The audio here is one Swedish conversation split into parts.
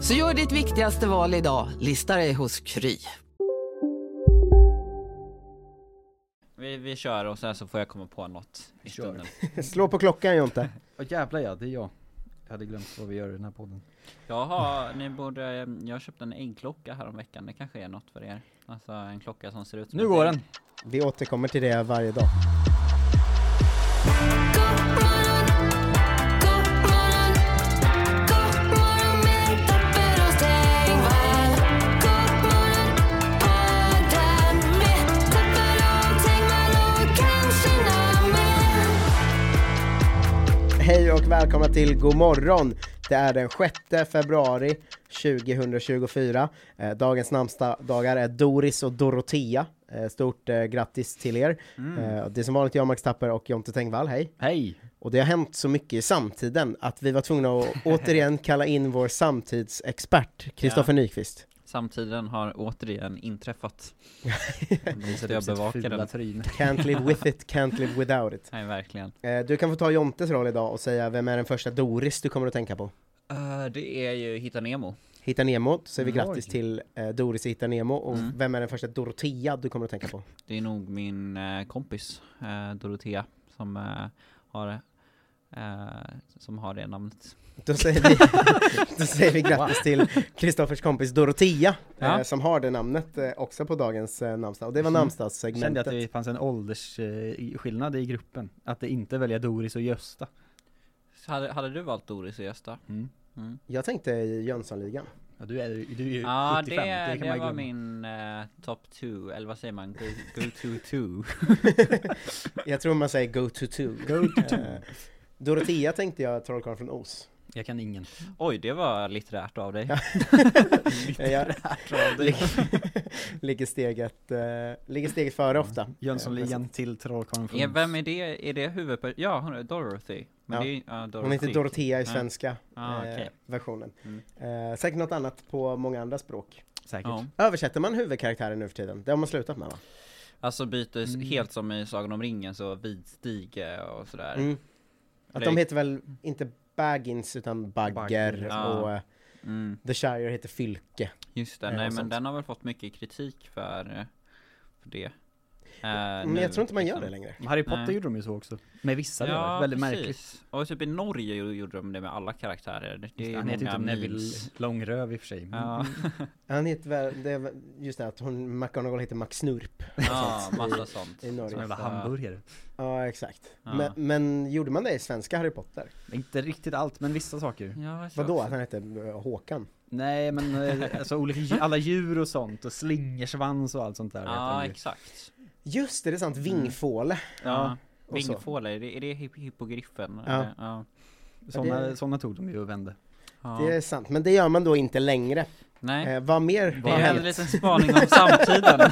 Så gör ditt viktigaste val idag, lista dig hos Kry. Vi, vi kör och sen så får jag komma på något i stunden. Slå på klockan Jonte. Åh jävlar ja, det är jag. Jag hade glömt vad vi gör i den här podden. Jaha, ni borde, jag köpte en äggklocka här om veckan. det kanske är något för er. Alltså en klocka som ser ut som Nu ett går ägg. den! Vi återkommer till det varje dag. Hej och välkomna till God morgon. Det är den 6 februari 2024. Eh, dagens namnsdagar är Doris och Dorotea. Eh, stort eh, grattis till er. Eh, det är som vanligt jag, Max Tapper och Jonte Tengvall. Hej! Hej! Och det har hänt så mycket i samtiden att vi var tvungna att återigen kalla in vår samtidsexpert, Kristoffer Nyqvist. Samtiden har återigen inträffat. Måste jag upp sitt bevaka fula den. tryne. Can't live with it, can't live without it. Nej, verkligen. Eh, du kan få ta Jontes roll idag och säga vem är den första Doris du kommer att tänka på? Eh, det är ju Hitta Nemo. Hitta Nemo, då säger vi grattis till eh, Doris i Hitta Nemo. Och Mm. vem är den första Dorotea du kommer att tänka på? Det är nog min eh, kompis eh, Dorotea som har eh, som har det namnet. Då säger vi, då säger vi grattis till Kristoffers kompis Dorotea, Ja. eh, som har det namnet eh, också på dagens eh, namnsdag. Och det var Mm. Kände namnsdagssegmentet. att det fanns en åldersskillnad i gruppen. Att det inte välja Doris och Gösta. Så hade, hade du valt Doris och Gösta? Mm. Mm. Jag tänkte i Jönssonligan. Ja, du är, du är ju Ja, 75, det, det, kan det man var glömma. min uh, top two, eller vad säger man? Go, go to two. Jag tror man säger go to two. Go to two. Eh, Dorotea tänkte jag Trollkarlen från Oz. Jag kan ingen. Oj, det var litterärt av dig. Ja. Eh, jag, ligger, steget, eh, ligger steget före ofta. Jönssonligan till Trollkarlen från Är, vem är det? Är det huvudpersonen? Ja, hon är Dorothy. Men Ja. det är ja, Dorothy. Hon heter Dorotea i Ja. svenska Ah, eh, okej. versionen. Mm. Eh, säkert något annat på många andra språk. Säkert. Ja. Översätter man huvudkaraktären nu för tiden? Det har man slutat med va? Alltså byter Mm. helt som i Sagan om ringen så Vidstige och sådär. Mm. Att de heter väl inte Baggins utan Bagger, ja. och eh, Mm, The Shire heter Fylke. just det, Eh, nej men sånt. den har väl fått mycket kritik för, för det. Eh, Men nu, jag tror inte man gör liksom. det längre. Harry Potter Nej. gjorde de ju så också. Med vissa Ja, delar. Väldigt precis. märkligt. Och typ i Norge gjorde- de det med alla karaktärer. Det är Han heter ju typ Neville. Långröv i och för sig. Ja, Han heter väl, det är just det att hon, McGonagall heter McSnurp ja sånt i- massa sånt. i Som en Norge. jävla Så- hamburgare. Ja, exakt. Ja. Men, men gjorde man det i svenska Harry Potter? Inte riktigt allt, men vissa saker. Ja, Vadå, att han hette eh, Håkan? Nej men eh, alltså olika, alla djur och sånt och slingersvans och allt sånt där. Ja, ju. exakt. Just det, det är sant, vingfåle. Ja. Vingfåle, är det, är det hipp- hippogriffen? Ja. Ja. Såna, det- såna tog de ju och vände. ja. Det är sant, men det gör man då inte längre. Nej. Eh, vad mer Det har är en liten spaning om samtiden.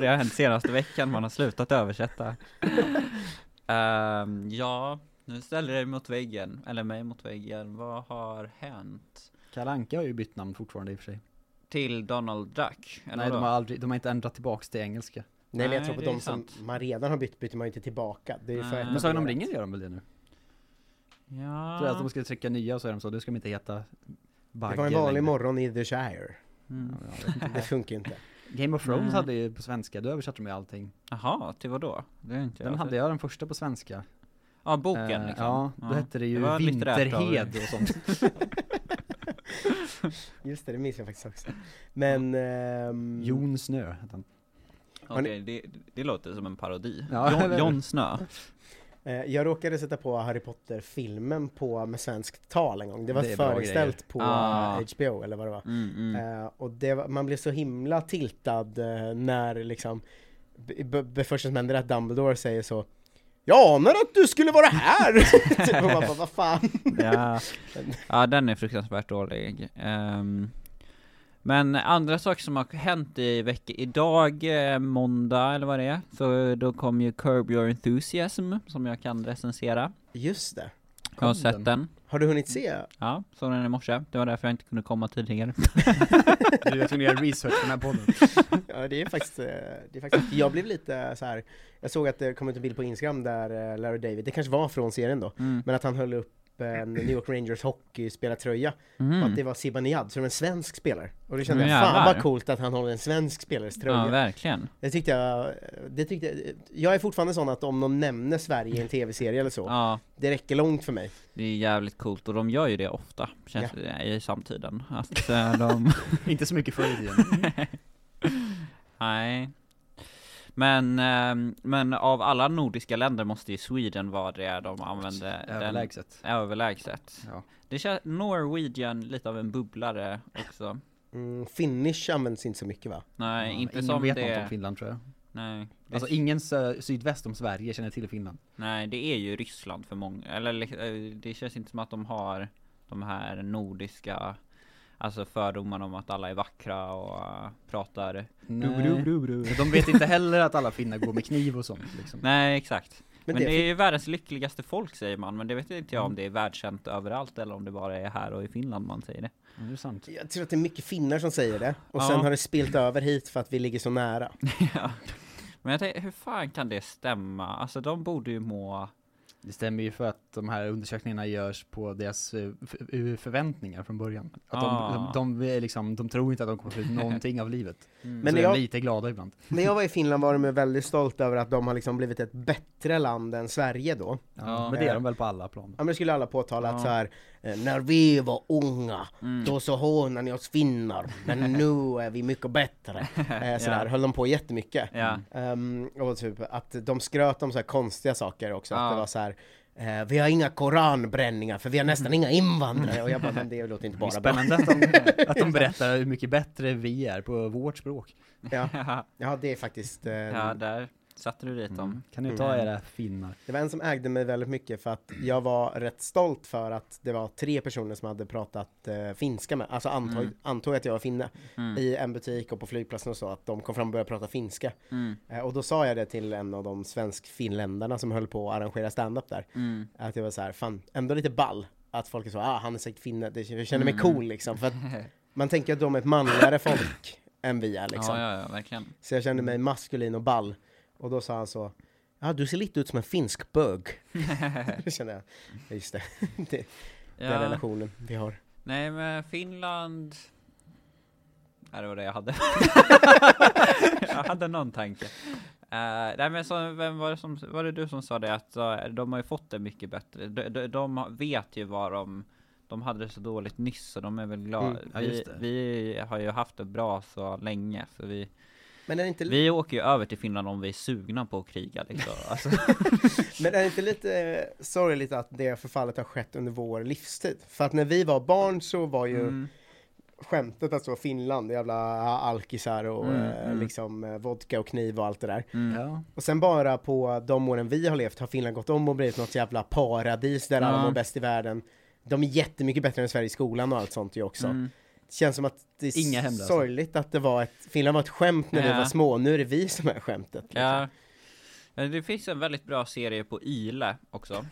det har hänt senaste veckan, man har slutat översätta. Ehm, ja, nu ställer dig mot väggen, eller mig mot väggen. Vad har hänt? Kalle Anka har ju bytt namn fortfarande i och för sig. Till Donald Duck? Eller Nej de vadå? har, aldrig, de har inte ändrat tillbaks till engelska. Nej, men jag Nej, tror på det de som sant. man redan har bytt byter man inte tillbaka. Det är ju för Nej. Men Sagan om ringen gör de väl det nu? Ja. Tror jag att de skulle trycka nya och så är de så, det ska de inte heta Bagger Det var en vanlig längre. morgon i The Shire. Mm. Ja. Det funkar inte. Game of Thrones Nej. hade ju på svenska, då översatte de ju allting. Jaha, till vad då? Det är inte Den jag hade jag den första på svenska. Ja, boken Eh, liksom. Ja, då hette det ju av- Vinterhed och sånt. Just det, det minns jag faktiskt också. Men... ehm, Jon Snö hette han. Okej, det, det låter som en parodi. Ja, Jon, Snö. Eh, Jag råkade sätta på Harry Potter-filmen på med svenskt tal en gång. Det var Det föreställt på Ah. eh, HBO eller vad det var. Mm, mm. Eh, och det var, man blev så himla tiltad eh, när liksom b- b- Det första som händer är att Dumbledore säger så Jag anar att du skulle vara här! typ, och man bara, vad fan? Ja. ja, den är fruktansvärt dålig. Ehm, men andra saker som har hänt i veckan, idag, eh, måndag eller vad det är, så då kom ju Curb Your Enthusiasm, som jag kan recensera. Just det. Jag har sett den? den. Har du hunnit se? Ja, såg den i morse. Det var därför jag inte kunde komma tidigare. Du tvungen att göra research på den här podden. Ja det är faktiskt, eh, det är faktiskt Jag blev lite så här. Jag såg att det kom ut en bild på Instagram där eh, Larry David, det kanske var från serien då Mm. Men att han höll upp en New York Rangers hockeyspelartröja Mm. att det var Zibanejad, så det var en svensk spelare Och då kände Men jag, fan vad coolt att han håller en svensk spelares tröja Ja, verkligen. Det tyckte jag, det tyckte jag, jag är fortfarande sån att om någon nämner Sverige i en tv-serie eller så, Ja, det räcker långt för mig. det är jävligt coolt och de gör ju det ofta, känns det, i samtiden. Att eh, de Inte så mycket förr i tiden. Nej. Men, ehm, men av alla nordiska länder måste ju Sweden vara det de använder den- Överlägset. Överlägset. Ja. Det känns Norwegian lite av en bubblare också. Mm, Finnish används inte så mycket va? Nej, Ja, inte ingen som vet det. något om Finland tror jag. Nej. Det, Alltså ingen sö- sydväst om Sverige känner till Finland. nej, det är ju Ryssland för många. Eller eh, det känns inte som att de har de här nordiska Alltså fördomarna om att alla är vackra och eh, pratar Nej. De vet inte heller att alla finnar går med kniv och sånt liksom. Nej exakt Men Men, det- det är ju världens lyckligaste folk säger man Men det vet inte jag om det är världskänt överallt eller om det bara är här och i Finland man säger det det är sant. Jag tror att det är mycket finnar som säger det, och Ja. sen har det spilt över hit för att vi ligger så nära. ja. Men jag tänker, hur fan kan det stämma? Alltså de borde ju må Det stämmer ju för att de här undersökningarna görs på deras eh, eh, förväntningar från början. Att de, Ah. de, de, är liksom, de tror inte att de kommer få ut någonting av livet. Mm. Men så är jag- de lite glada ibland. När jag var i Finland var de väldigt stolta över att de har liksom blivit ett bättre land än Sverige då. Ja, Ja. men det är de väl på alla plan. Ja men det skulle alla påtala att Ja. så här, eh, när vi var unga, Mm. då så hånade ni oss finnar, men nu är vi mycket bättre. Eh, sådär, Ja. höll de på jättemycket. Ja, Ehm, och typ att de skröt om så här konstiga saker också, att Ja. det var så här. Eh, vi har inga koranbränningar för vi har nästan inga invandrare. Och jag bara, men det låter inte bara bra. spännande att de, att de berättar hur mycket bättre vi är på vårt språk. Ja, ja, ja det är faktiskt, eh, ja där satte du dit dem Kan ni ta era finnar? det var en som ägde mig väldigt mycket för att jag var rätt stolt för att det var tre personer som hade pratat eh, finska med, alltså antog, Mm. antog att jag var finne mm. i en butik och på flygplatsen och så, att de kom fram och började prata finska. Mm. Eh, och då sa jag det till en av de svensk-finländarna som höll på att arrangera stand-up där. Mm. Att jag var så här, fan, ändå lite ball. Att folk är så, ah han är säkert finne, det, jag känner mig Mm. cool liksom. För att man tänker att de är ett manligare folk än vi är liksom. Ja, ja, ja, verkligen Så jag kände mig maskulin och ball. Och då sa han så, ja du ser lite ut som en finsk bög. Då kände jag, ja, just det, det den ja. relationen vi har. Nej men Finland Nej det var det jag hade Jag hade någon tanke Eh, Nej men så, vem var det som, var det du som sa det att eh, de har ju fått det mycket bättre De, de, de vet ju vad de De hade det så dåligt nyss så de är väl glada Mm, ja, vi, det. vi har ju haft det bra så länge så vi Men är det inte, Vi åker ju över till Finland om vi är sugna på att kriga liksom alltså, men är det inte lite eh, sorgligt att det förfallet har skett under vår livstid? För att när vi var barn så var ju mm, skämtet att så Finland, jävla alkisar och Mm, eh, mm. liksom eh, vodka och kniv och allt det där. mm. Ja. Och sen bara på de åren vi har levt har Finland gått om och blivit något jävla paradis där alla Ja. mår bäst i världen. De är jättemycket bättre än Sverige i skolan och allt sånt ju också. Det känns som att det är Inga hemlösa. sorgligt att det var ett, Finland var ett skämt när vi Ja. var små, nu är det vi som är skämtet. Liksom. Ja Men Det finns en väldigt bra serie på Ile också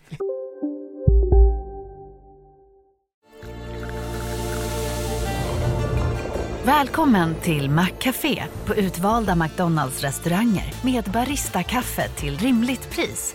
Välkommen till Maccafé på utvalda McDonalds restauranger med Baristakaffe till rimligt pris.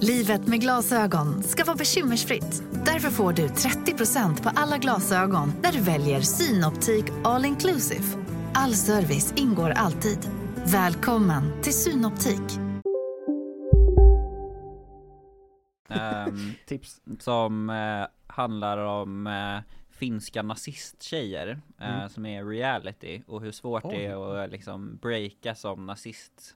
Livet med glasögon ska vara bekymmersfritt. Därför får du 30% på alla glasögon när du väljer Synoptik All Inclusive. All service ingår alltid. Välkommen till Synoptik. Ehm, Tips. som eh, handlar om eh, finska nazisttjejer eh, Mm. som är reality och hur svårt det Oj. är att liksom breaka som nazist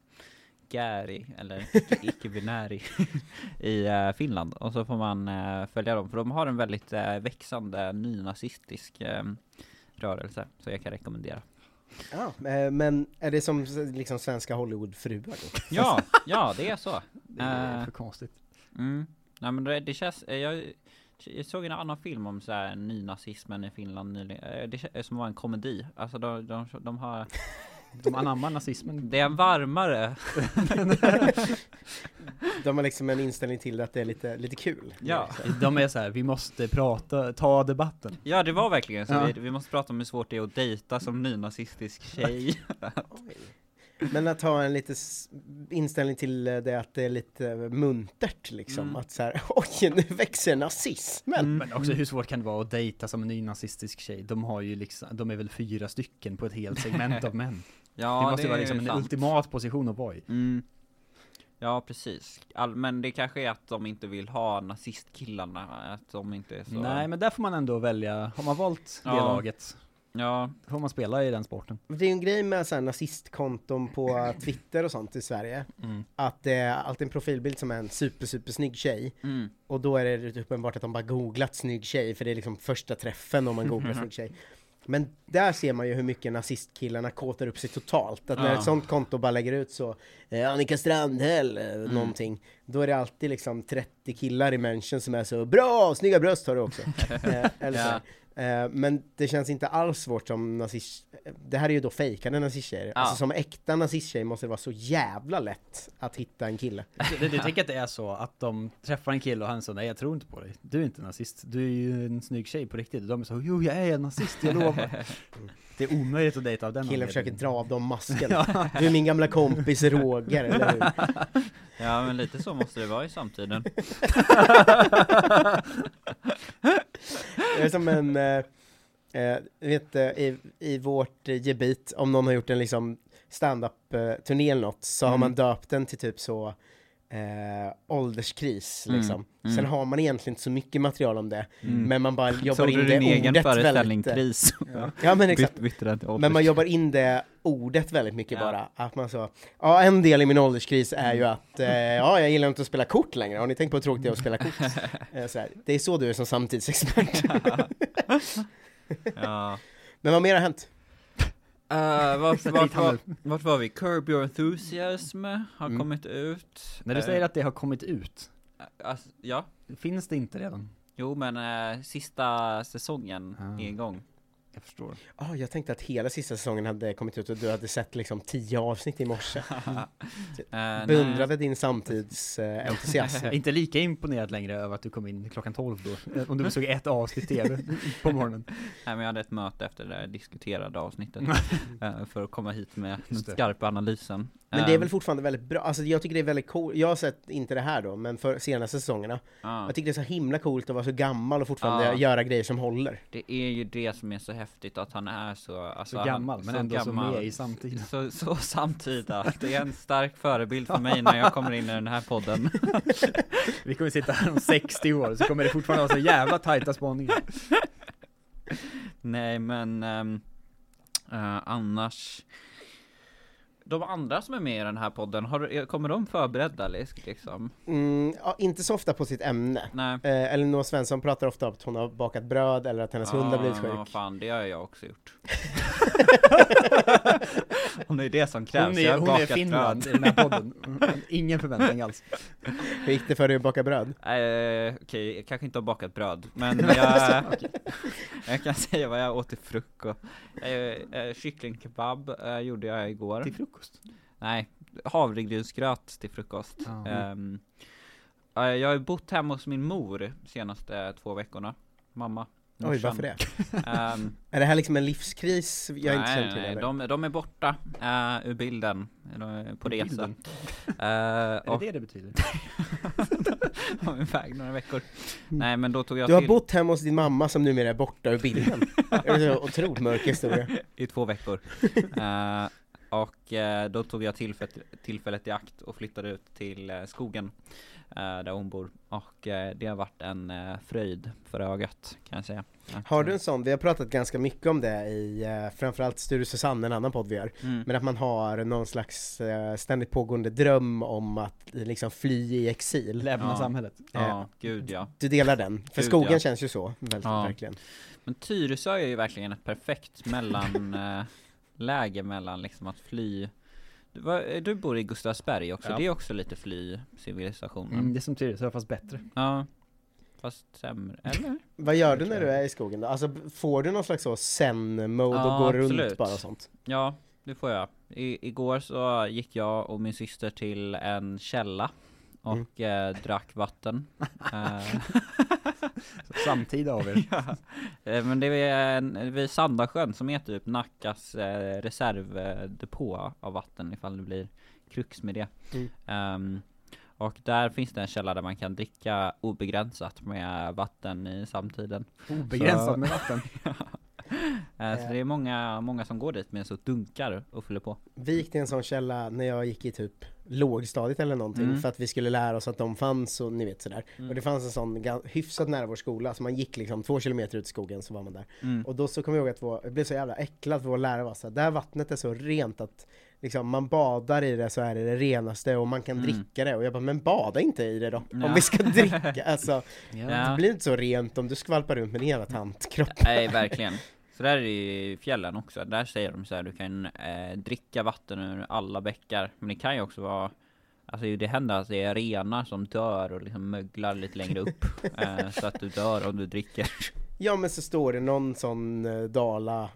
Gäri eller icke-binäri i eh, Finland och så får man eh, följa dem för de har en väldigt eh, växande nynazistisk rörelse så jag kan rekommendera. Ja, men är det som liksom svenska Hollywoodfruar? Ja, ja det är så. Det är för konstigt. Mm. Nej men det, det känns, jag, jag såg en annan film om så här nynazismen i Finland nyligen, det kän- som var en komedi, alltså de, de, de har, De anammar nazismen. det är en varmare, De har liksom en inställning till att det är lite, lite kul. Ja. De är så här, vi måste prata, ta debatten. ja det var verkligen så, Ja. vi, vi måste prata om hur svårt det är att dejta som nynazistisk tjej. Men att ha en lite inställning till det att det är lite muntert liksom, Mm. att så här, oj nu växer nazismen! Mm. Men också hur svårt kan det vara att dejta som en ny nazistisk tjej? De har ju liksom, de är väl fyra stycken på ett helt segment av män. Ja det måste det vara liksom en sant. ultimat position att vara i. Mm. Ja precis, All, men det kanske är att de inte vill ha nazistkillarna, att de inte är så Nej men där får man ändå välja, har man valt det Ja. laget, Ja, då får man spela i den sporten. Det är ju en grej med så här nazistkonton på Twitter och sånt i Sverige, Mm. att det är alltid en profilbild som är en super super snygg tjej, mm. och då är det uppenbart att de bara googlat snygg tjej, för det är liksom första träffen om man googlar snygg tjej. Men där ser man ju hur mycket nazistkillarna kåtar upp sig totalt. Att när ett sånt konto bara lägger ut så, eh, Annika Strandhäll, eh, Mm. någonting, då är det alltid liksom 30 killar i människan som är så bra, snygga bröst har du också. eh, eller så. Eh, men det känns inte alls svårt som nazist... Det här är ju då fejkade nazisttjejer. Ja. Alltså som äkta nazisttjej måste det vara så jävla lätt att hitta en kille. Du, du tänker att det är så att de träffar en kille och han säger nej jag tror inte på dig, du är inte nazist, du är ju en snygg tjej på riktigt. Och de är så, jo jag är nazist, jag lovar. Det är omöjligt att dejta av den Killen försöker dra av dem masken. Ja. Du är min gamla kompis Roger, eller hur? Ja men lite så måste det vara i samtiden. Det är som en, eh, eh, vet, eh, i, i vårt eh, gebit, om någon har gjort en liksom stand-up-turné eller något, så har Mm. man döpt den till typ så eh, ålderskris Mm, liksom. mm. Sen har man egentligen inte så mycket material om det, Mm. men man bara jobbar in det din egen ordet föreställning väldigt... Kris? Ja men exakt. Till Men man jobbar in det ordet väldigt mycket Ja. bara. Att man så, ja en del i min ålderskris är ju att, eh, ja jag gillar inte att spela kort längre, har ni tänkt på hur tråkigt det är att spela kort? Eh, så här, det är så du är som samtidsexpert. Ja. Men vad mer har hänt? Uh, vart, vart, vart, vart var vi? Curb Your Enthusiasm har Mm. kommit ut. När du Eh, säger att det har kommit ut, alltså, ja. finns det inte redan? Jo men eh, sista säsongen Ah. är igång. Jag förstår. Ah, jag tänkte att hela sista säsongen hade kommit ut och du hade sett liksom tio avsnitt i morse. Eh, Beundrade din samtidsentusiasm. Är inte lika imponerad längre över att du kom in klockan 12 då, eh, om du såg ett avsnitt tv på morgonen. Nej men jag hade ett möte efter det där diskuterade avsnittet eh, För att komma hit med den skarpa analysen Men det är Ehm, väl fortfarande väldigt bra, alltså jag tycker det är väldigt coolt, jag har sett inte det här då, men för senaste säsongerna. ja, Jag tycker det är så himla coolt att vara så gammal och fortfarande Ja. göra grejer som håller. Det är ju det som är så häftigt att han är så alltså, Så han- gammal, men ändå så med i samtiden. så, så samtida, det är en stark förebild för mig när jag kommer in i den här podden Vi kommer sitta här om 60 år, så kommer det fortfarande vara så jävla tajta spaningar. Nej men ehm, eh, annars De andra som är med i den här podden, har, kommer de förberedda liksom? Mm, ja, inte så ofta på sitt ämne. Nej Eh, Elinor Svensson pratar ofta om att hon har bakat bröd eller att hennes hund har blivit Ja, men sjuk. vad fan, det har jag också gjort Om det är det som krävs, Hon jag är, har hon är Finland bröd. i den här podden. Ingen förväntning alls. Hur gick det för dig att baka bröd? Eh, Okej, jag kanske inte har bakat bröd, men jag, jag kan säga vad jag åt till frukost. Eh, eh, kycklingkebab eh, gjorde jag igår. Till frukost. Nej, havregrynsgröt till frukost. Eh, jag har bott hemma hos min mor senaste två veckorna. Mamma. Oj, varför det? Ehm, Är det här liksom en livskris jag inte känner till nej, de, de är borta uh, ur bilden, de är på Ur resa. bilden? Uh, Är och det det det betyder? de är iväg några veckor. Nej men då tog jag Du har till bott hemma hos din mamma som numera är borta ur bilden. det är så otroligt mörk historia. i två veckor. Eh, och då tog jag tillfället, tillfället i akt och flyttade ut till skogen där hon bor. Och eh, det har varit en eh, fröjd för ögat kan jag säga. Att, Har du eh, en sån, vi har pratat ganska mycket om det i eh, framförallt Sture Susanne, en annan podd vi gör. mm, Men att man har någon slags eh, ständigt pågående dröm om att eh, liksom fly i exil. Lämna Ja. samhället. Ja, gud ja. Du delar den? För Gud, skogen ja. känns ju så, väldigt, Ja. verkligen. Men Tyresö är ju verkligen ett perfekt mellan eh, läge mellan liksom att fly du, vad- du bor i Gustavsberg också, Ja. det är också lite fly civilisationen. Mm, det är som Tyresö fast bättre. Ja, fast sämre, eller? Vad gör du när du är i skogen då? Alltså får du någon slags så zen-mode Ja, och går runt bara och sånt? Ja, det får jag. I, igår så gick jag och min syster till en källa och eh, drack vatten. eh, Samtida av er. ja. Eh, Men det är en, vid Sandasjön som är typ Nackas eh, reservdepå av vatten ifall det blir krux med det. Mm. Ehm, och där finns det en källa där man kan dricka obegränsat med vatten i samtiden. Obegränsat Så- med vatten. Eh, så det är många, många som går dit med så dunkar och fyller på. Vi gick till en sån källa när jag gick i typ lågstadiet eller någonting Mm. för att vi skulle lära oss att de fanns och ni vet sådär. Mm. Och det fanns en sån hyfsat nära vår skola så man gick liksom två kilometer ut i skogen så var man där. Mm. Och då så kommer jag ihåg att vår, jag blev så jävla äcklad för vår lärare var så här, det här vattnet är så rent att liksom man badar i det så är det det renaste och man kan Mm. dricka det och jag bara men bada inte i det då om Ja. vi ska dricka alltså Ja. det blir inte så rent om du skvalpar runt med din jävla tantkropp. Nej, verkligen. Så där är det i fjällen också. Där säger de så här, du kan eh, dricka vatten ur alla bäckar. Men det kan ju också vara Alltså det händer att det är renar som dör och liksom möglar lite längre upp eh, Så att du dör om du dricker Ja men så står det någon sån eh, dala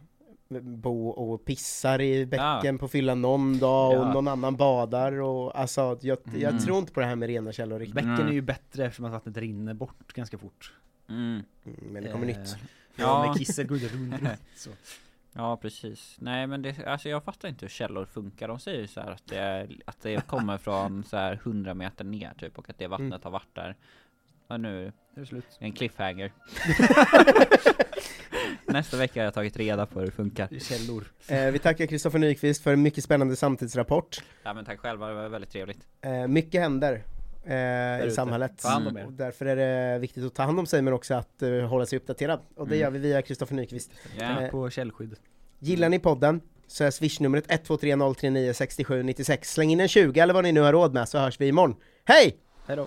bo och pissar i bäcken på fyllan någon dag och Ja. någon annan badar och alltså jag, jag Mm. tror inte på det här med rena källor riktigt. Bäcken Mm. är ju bättre eftersom att vattnet rinner bort ganska fort. mm. Mm, Men det kommer Eh, nytt. Ja, Ja. med kisset går det runt, runt så. Ja precis Nej men det, alltså jag fattar inte hur källor funkar De säger ju så här att det, är, att det kommer från så här 100 meter ner typ Och att det vattnet Mm. har varit där Ja nu är det slut. En cliffhanger Nästa vecka har jag tagit reda på hur det funkar Källor. Eh, vi tackar Kristoffer Nyqvist för en mycket spännande samtidsrapport. Ja men tack själva, det var väldigt trevligt Eh, mycket händer i ute. samhället. Och därför är det viktigt att ta hand om sig men också att eh, hålla sig uppdaterad. Och det Mm. gör vi via Kristoffer Nyqvist. Ja, Eh, På källskydd. Gillar ni podden så är swishnumret 123 039 67 96. Släng in en 20 eller vad ni nu har råd med så hörs vi imorgon. Hej! Hejdå.